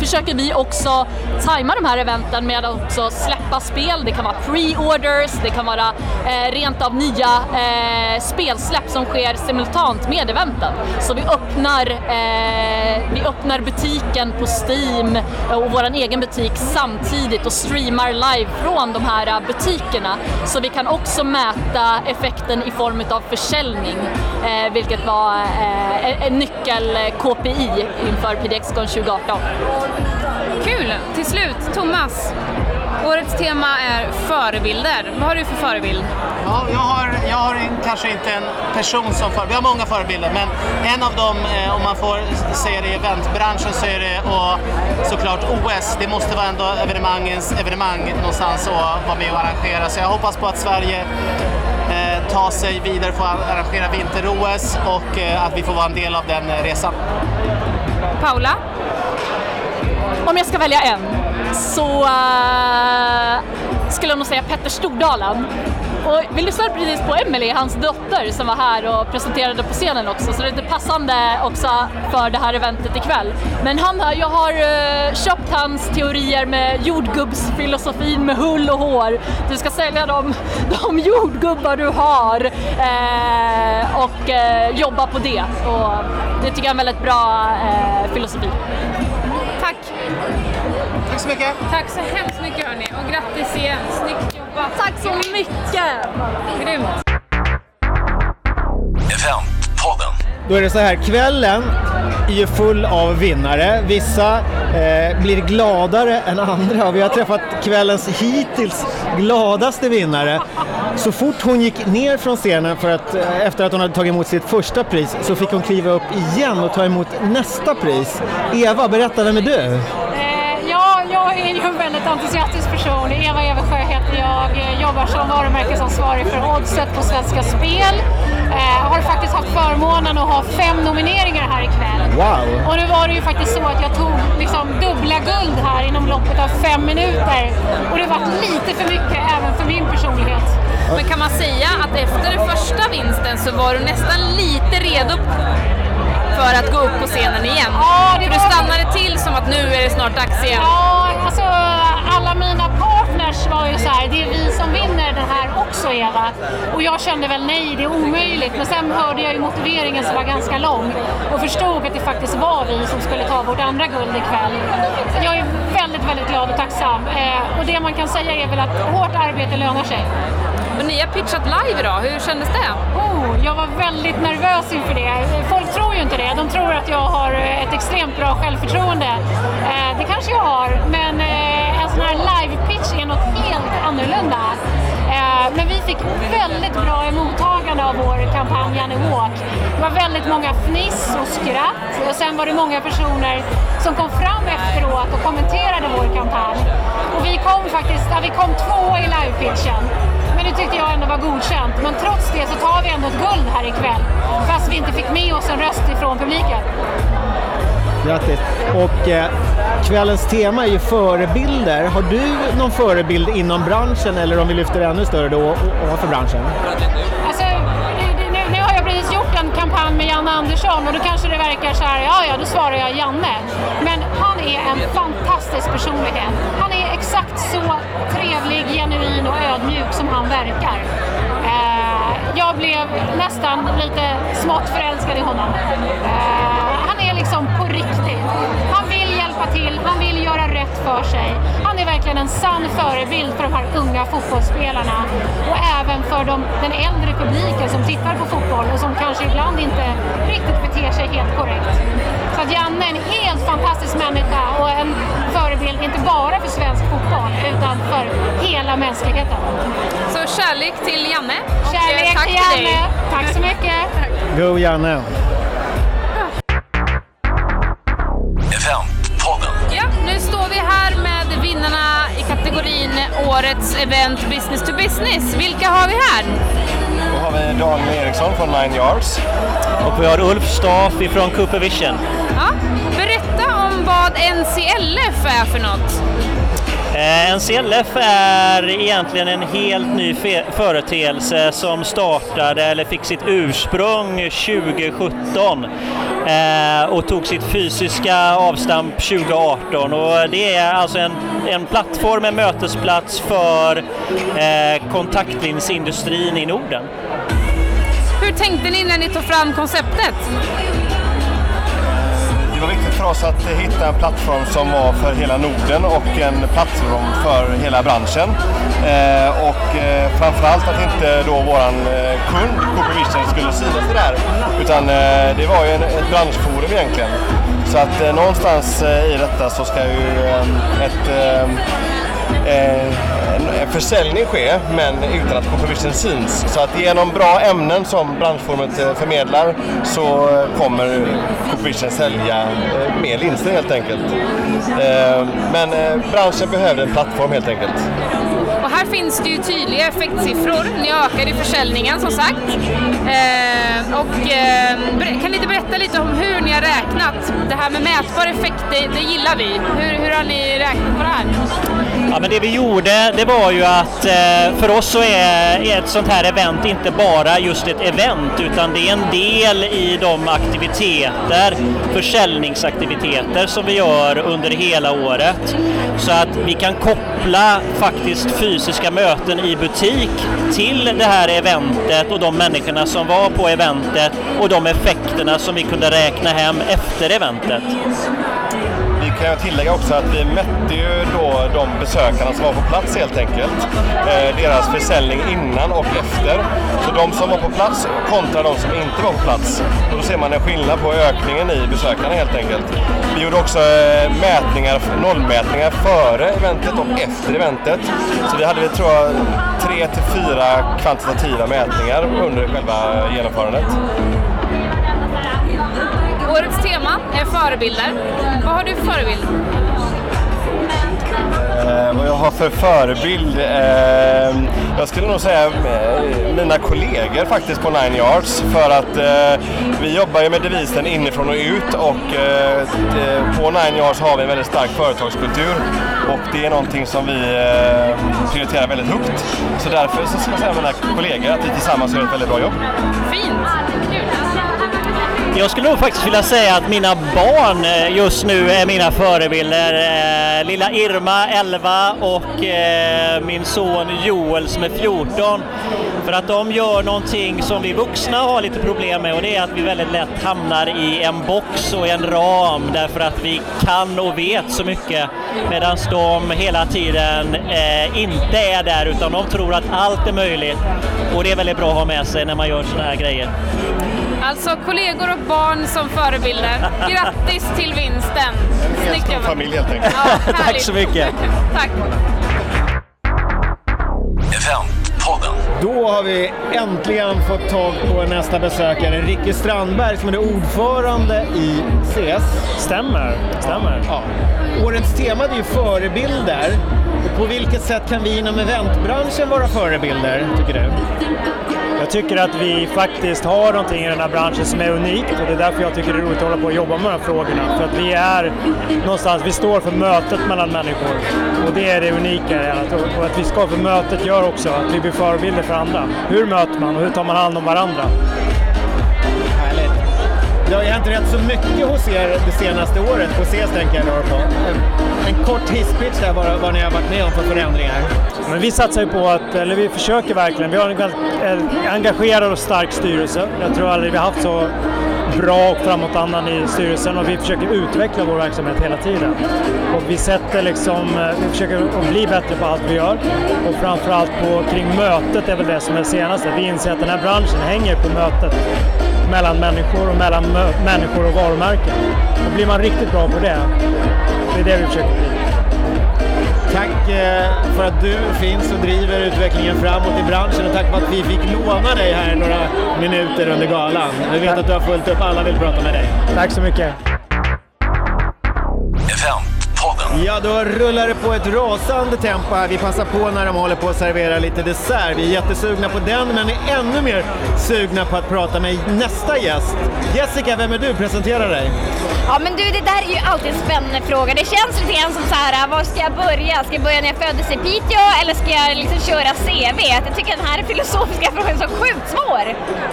försöker vi också tajma de här eventen med att också släppa spel. Det kan vara pre-orders, det kan vara eh, rent av nya eh, spelsläpp som sker simultant med eventen. Så vi öppnar, eh, vi öppnar butiken på Steam eh, och vår egen butik samtidigt och streamar live från de här eh, butikerna. Så vi kan också mäta effekten i form av försäljning, eh, vilket var eh, en nyckel-KPI inför PDXCon 2018. Kul! Till slut, Thomas. Årets tema är förebilder. Vad har du för förebild? Ja, jag har, jag har kanske inte en person som förebild. Vi har många förebilder, men en av dem, eh, om man får säga det i eventbranschen, så är det och såklart OS. Det måste vara ändå evenemangens evenemang någonstans att vara med och arrangera. Så jag hoppas på att Sverige eh, tar sig vidare för att arrangera vinter-OS och eh, att vi får vara en del av den eh, resan. Paula? Om jag ska välja en så uh, skulle jag nog säga Petter Stordalen. Och vi lyssnade precis på Emily, hans dotter, som var här och presenterade på scenen också, så det är lite passande också för det här eventet ikväll. Men han, jag har eh, köpt hans teorier med jordgubbsfilosofin med hull och hår. Du ska sälja de, de jordgubbar du har eh, och eh, jobba på det. Och det tycker jag är en väldigt bra eh, filosofi. Tack! Tack så mycket! Tack så hemskt mycket hörni och grattis igen! Snyggt jobbat! Tack så mycket! Grymt! Eventpodden. Då är det så här, kvällen är ju full av vinnare. Vissa eh, blir gladare än andra och vi har träffat kvällens hittills gladaste vinnare. Så fort hon gick ner från scenen för att, eh, efter att hon hade tagit emot sitt första pris så fick hon kliva upp igen och ta emot nästa pris. Eva, berätta, vem är du? Ja, jag är ju en väldigt entusiastisk person. Eva Eversjö heter jag, jobbar som varumärkesansvarig för Oddset på Svenska Spel. Eh, har faktiskt haft förmånen att ha fem nomineringar här ikväll. Wow! Och nu var det ju faktiskt så att jag tog liksom dubbla guld här inom loppet av fem minuter. Och det var lite för mycket även för min personlighet. Men kan man säga att efter den första vinsten så var du nästan lite redo för att gå upp på scenen igen? Ja, att nu är det snart dags igen. Ja, alltså alla mina partners var ju så här, det är vi som vinner den här också Eva. Och jag kände väl nej, det är omöjligt. Men sen hörde jag ju motiveringen som var ganska lång och förstod att det faktiskt var vi som skulle ta vårt andra guld ikväll. Jag är väldigt, väldigt glad och tacksam. Eh, och det man kan säga är väl att hårt arbete lönar sig. Och ni har pitchat live idag, hur kändes det? Oh, jag var väldigt nervös inför det. Folk tror ju inte det. De tror att jag har eh, ett extremt bra självförtroende. Eh, det kanske jag har, men eh, en sån här live-pitch är något helt annorlunda. Eh, men vi fick väldigt bra mottagande av vår kampanj Janne Walk. Det var väldigt många fniss och skratt och sen var det många personer som kom fram efteråt och kommenterade vår kampanj. Och vi kom faktiskt, ja, vi kom två i live-pitchen. Men det tyckte jag ändå var godkänt. Men trots det så tar vi ändå ett guld här ikväll. Fast vi inte fick med oss en röst ifrån publiken. Grattis! Och eh, kvällens tema är ju förebilder. Har du någon förebild inom branschen eller om vi lyfter ännu större då, ovanför branschen? Alltså, nu, nu har jag precis gjort en kampanj med Janne Andersson och då kanske det verkar så här, ja ja, då svarar jag Janne. Men han är en fantastisk personlighet. Exakt så trevlig, genuin och ödmjuk som han verkar. Eh, jag blev nästan lite smått förälskad i honom. Eh, han är liksom på riktigt. Han vill hjälpa till, han vill göra rätt för sig. Han är verkligen en sann förebild för de här unga fotbollsspelarna och även för de, den äldre publiken som tittar på fotboll och som kanske ibland inte riktigt beter sig helt korrekt. Så att Janne är en helt fantastisk människa och en förebild inte bara för svensk fotboll utan för hela mänskligheten. Så kärlek till Janne. eh, Kärlek tack till till dig. Janne! Tack så mycket! Go Janne! Årets event Business to Business. Vilka har vi här? Då har vi Daniel Eriksson från Nine Yards. Och vi har Ulf Staff ifrån Cooper Vision. Ja, berätta om vad NCLF är för något. Eh, en NCLF är egentligen en helt ny företeelse som startade eller fick sitt ursprung 2017 eh, och tog sitt fysiska avstamp 2018. Och det är alltså en, en plattform, en mötesplats för eh, kontaktlinsindustrin i Norden. Hur tänkte ni när ni tog fram konceptet? Det var viktigt för oss att hitta en plattform som var för hela Norden och en plattform för hela branschen. Eh, och eh, framförallt att inte då våran eh, kund, Coopervision, skulle synas det där. Utan eh, det var ju en, ett branschforum egentligen. Så att eh, någonstans eh, i detta så ska ju eh, ett Eh, försäljning ske, men utan att Coopervision syns. Så att genom bra ämnen som branschforumet eh, förmedlar så kommer Coopervision sälja eh, mer linser helt enkelt. Men branschen behövde en plattform helt enkelt. Och här finns det ju tydliga effektsiffror. Ni ökar ju försäljningen som sagt. Eh, och eh, kan ni inte berätta lite om hur ni har räknat? Det här med mätbar effekt, det, det gillar vi. Hur, hur har ni räknat på det här? Ja, men det vi gjorde det var ju att eh, för oss så är, är ett sånt här event inte bara just ett event utan det är en del i de aktiviteter, försäljningsaktiviteter som vi gör under hela året. Så att vi kan koppla faktiskt fysiska möten i butik till det här eventet och de människorna som var på eventet och de effekterna som vi kunde räkna hem efter eventet. Kan jag tillägga också att vi mätte ju då de besökarna som var på plats helt enkelt. Eh, deras försäljning innan och efter. Så de som var på plats kontra de som inte var på plats. Och då ser man en skillnad på ökningen i besökarna helt enkelt. Vi gjorde också eh, mätningar, nollmätningar före eventet och efter eventet. Så vi hade, vi tror jag, tre till fyra kvantitativa mätningar under själva genomförandet. Årets tema är förebilder. Vad har du för förebild? Eh, vad jag har för förebild? Eh, jag skulle nog säga eh, mina kollegor faktiskt på Nine Yards. För att eh, vi jobbar ju med devisen inifrån och ut och eh, det- på Nine Yards har vi en väldigt stark företagskultur. Och det är någonting som vi eh, prioriterar väldigt högt. Så därför så ska jag säga mina kollegor att vi tillsammans gör ett väldigt bra jobb. Fint! Kul! Jag skulle nog faktiskt vilja säga att mina barn eh, just nu är mina förebilder. Eh, lilla Irma, 11 och eh, min son Joel som är 14. För att de gör någonting som vi vuxna har lite problem med och det är att vi väldigt lätt hamnar i en box och en ram därför att vi kan och vet så mycket medan de hela tiden inte är där utan de tror att allt är möjligt. Och det är väldigt bra att ha med sig när man gör sådana här grejer. Alltså kollegor och barn som förebilder. Grattis till vinsten! Snyggt jobbat! familj helt enkelt. Tack så mycket. Tack. Då har vi äntligen fått tag på nästa besökare, Ricky Strandberg som är ordförande i CES. Stämmer, stämmer. Ja. Årets tema är ju förebilder. Och på vilket sätt kan vi inom eventbranschen vara förebilder, tycker du? Jag tycker att vi faktiskt har någonting i den här branschen som är unikt och det är därför jag tycker det är roligt att hålla på och jobba med de här frågorna. För att vi är någonstans, vi står för mötet mellan människor och det är det unika i. Och att vi ska för mötet gör också att vi blir förebilder för andra. Hur möter man och hur tar man hand om varandra? Härligt. Det har ju hänt rätt så mycket hos er det senaste året på CES tänker jag på. En, en kort hisspitch där vad, vad ni har varit med om för förändringar. Men vi satsar ju på att, eller vi försöker verkligen, vi har en eh, engagerad och stark styrelse. Jag tror aldrig vi har haft så bra och framåtandan i styrelsen och vi försöker utveckla vår verksamhet hela tiden. Och vi sätter liksom, eh, vi försöker att bli bättre på allt vi gör och framförallt på, kring mötet är väl det som är det senaste. Vi inser att den här branschen hänger på mötet mellan människor och mellan människor och varumärken. Och blir man riktigt bra på det, det är det vi försöker bli. Tack eh, för att du finns och driver utvecklingen framåt i branschen och tack för att vi fick låna dig här några minuter under galan. Vi vet att du har fullt upp, alla vill prata med dig. Tack så mycket. Ja, då rullar det på ett rasande tempo här. Vi passar på när de håller på att servera lite dessert. Vi är jättesugna på den, men är ännu mer sugna på att prata med nästa gäst. Jessica, vem är du? Presentera dig. Ja men du, det där är ju alltid en spännande fråga. Det känns lite grann som så här, var ska jag börja? Ska jag börja när jag föddes i Piteå eller ska jag liksom köra CV? Jag tycker den här filosofiska frågan är så sjukt svår.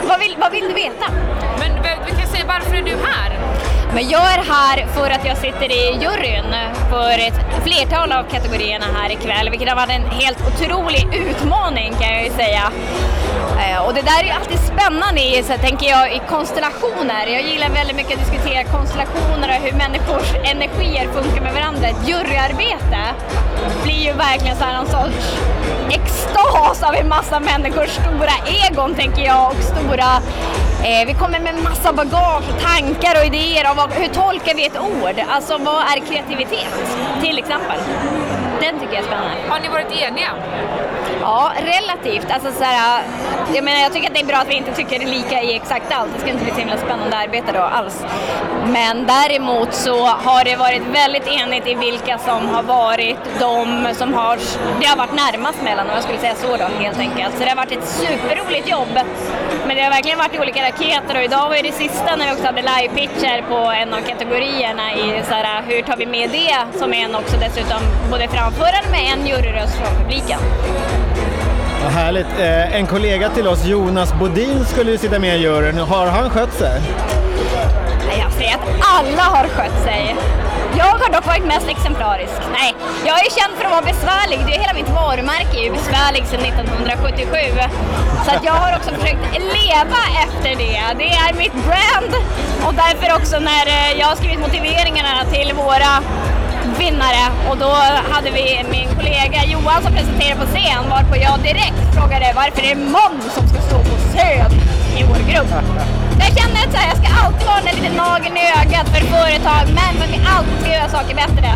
Vad vill, vad vill du veta? Men vi kan säga varför är du här? Men jag är här för att jag sitter i juryn för ett flertal av kategorierna här ikväll, vilket har varit en helt otrolig utmaning kan jag ju säga. Eh, och det där är ju alltid spännande i, så tänker jag, i konstellationer. Jag gillar väldigt mycket att diskutera konstellationer och hur människors energier funkar med varandra. Ett juryarbete blir ju verkligen så här någon sorts extas av en massa människors stora egon, tänker jag, och stora Eh, vi kommer med massa bagage och tankar och idéer om vad, hur tolkar vi ett ord? Alltså vad är kreativitet? Till exempel. Den tycker jag är spännande. Har ni varit eniga? Ja, relativt. Alltså, så här, jag, menar, jag tycker att det är bra att vi inte tycker lika i exakt allt. Det ska inte bli ett himla spännande arbete då alls. Men däremot så har det varit väldigt enigt i vilka som har varit de som har, det har varit närmast mellan om jag skulle säga så då helt enkelt. Så det har varit ett superroligt jobb. Men det har verkligen varit olika raketer och idag var ju det sista när vi också hade live-pitcher på en av kategorierna i så här, hur tar vi med det som en också dessutom både framförande med en juryröst från publiken. Vad härligt. Eh, en kollega till oss, Jonas Bodin, skulle ju sitta med i juryn. Har han skött sig? Jag säger att alla har skött sig. Jag har dock varit mest exemplarisk. Nej, jag är känd för att vara besvärlig. Det är hela mitt varumärke är ju besvärlig sedan 1977. Så att jag har också försökt leva efter det. Det är mitt brand. Och därför också när eh, jag har skrivit motiveringarna till våra vinnare och då hade vi min kollega Johan som presenterade på scen varpå jag direkt frågade varför det är Måns som ska stå på scen i vår grupp. Jag känner att här, jag ska alltid vara den lite nageln i ögat för företag men för att vi alltid ska göra saker bättre.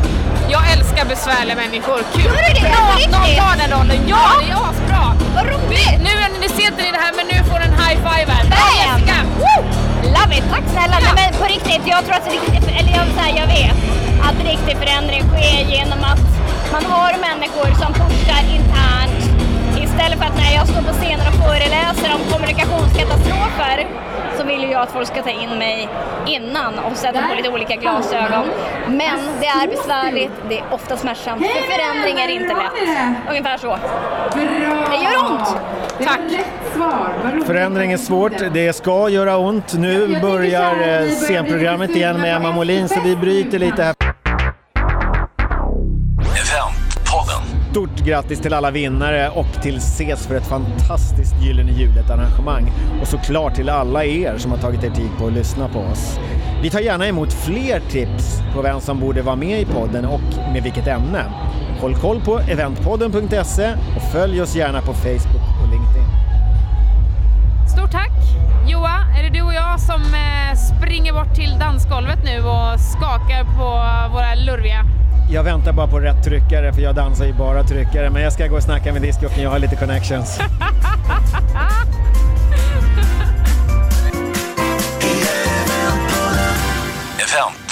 Jag älskar besvärliga mmänniskor. Kul! Gör du det? Att någon tar den rollen. Ja, Ja. det är asbra! Vad roligt! Nu, ni ser inte ni det här, men nu får en high five här. Bra Bam! Jessica! Woo! Love it! Tack snälla! Nej, men på riktigt, jag tror att riktigt, eller jag, så här, jag vet att riktig förändring sker genom att man har människor som pushar internt istället för att när jag står på scenen och föreläser om kommunikationskatastrofer så vill ju jag att folk ska ta in mig innan och sätta på lite olika glasögon. Men det är besvärligt, det är ofta smärtsamt, för förändring är inte lätt. Ungefär så. Det gör ont! Tack! Förändring är svårt, det ska göra ont. Nu börjar eh, scenprogrammet igen med Emma Molin så vi bryter lite här. Stort grattis till alla vinnare och till SES för ett fantastiskt Gyllene Hjulet-arrangemang. Och såklart till alla er som har tagit er tid på att lyssna på oss. Vi tar gärna emot fler tips på vem som borde vara med i podden och med vilket ämne. Håll koll på eventpodden.se och följ oss gärna på Facebook och LinkedIn. Stort tack! Joa, är det du och jag som eh, springer bort till dansgolvet nu och skakar på våra lurviga jag väntar bara på rätt tryckare för jag dansar ju bara tryckare men jag ska gå och snacka med discjockeyn, jag har lite connections. Event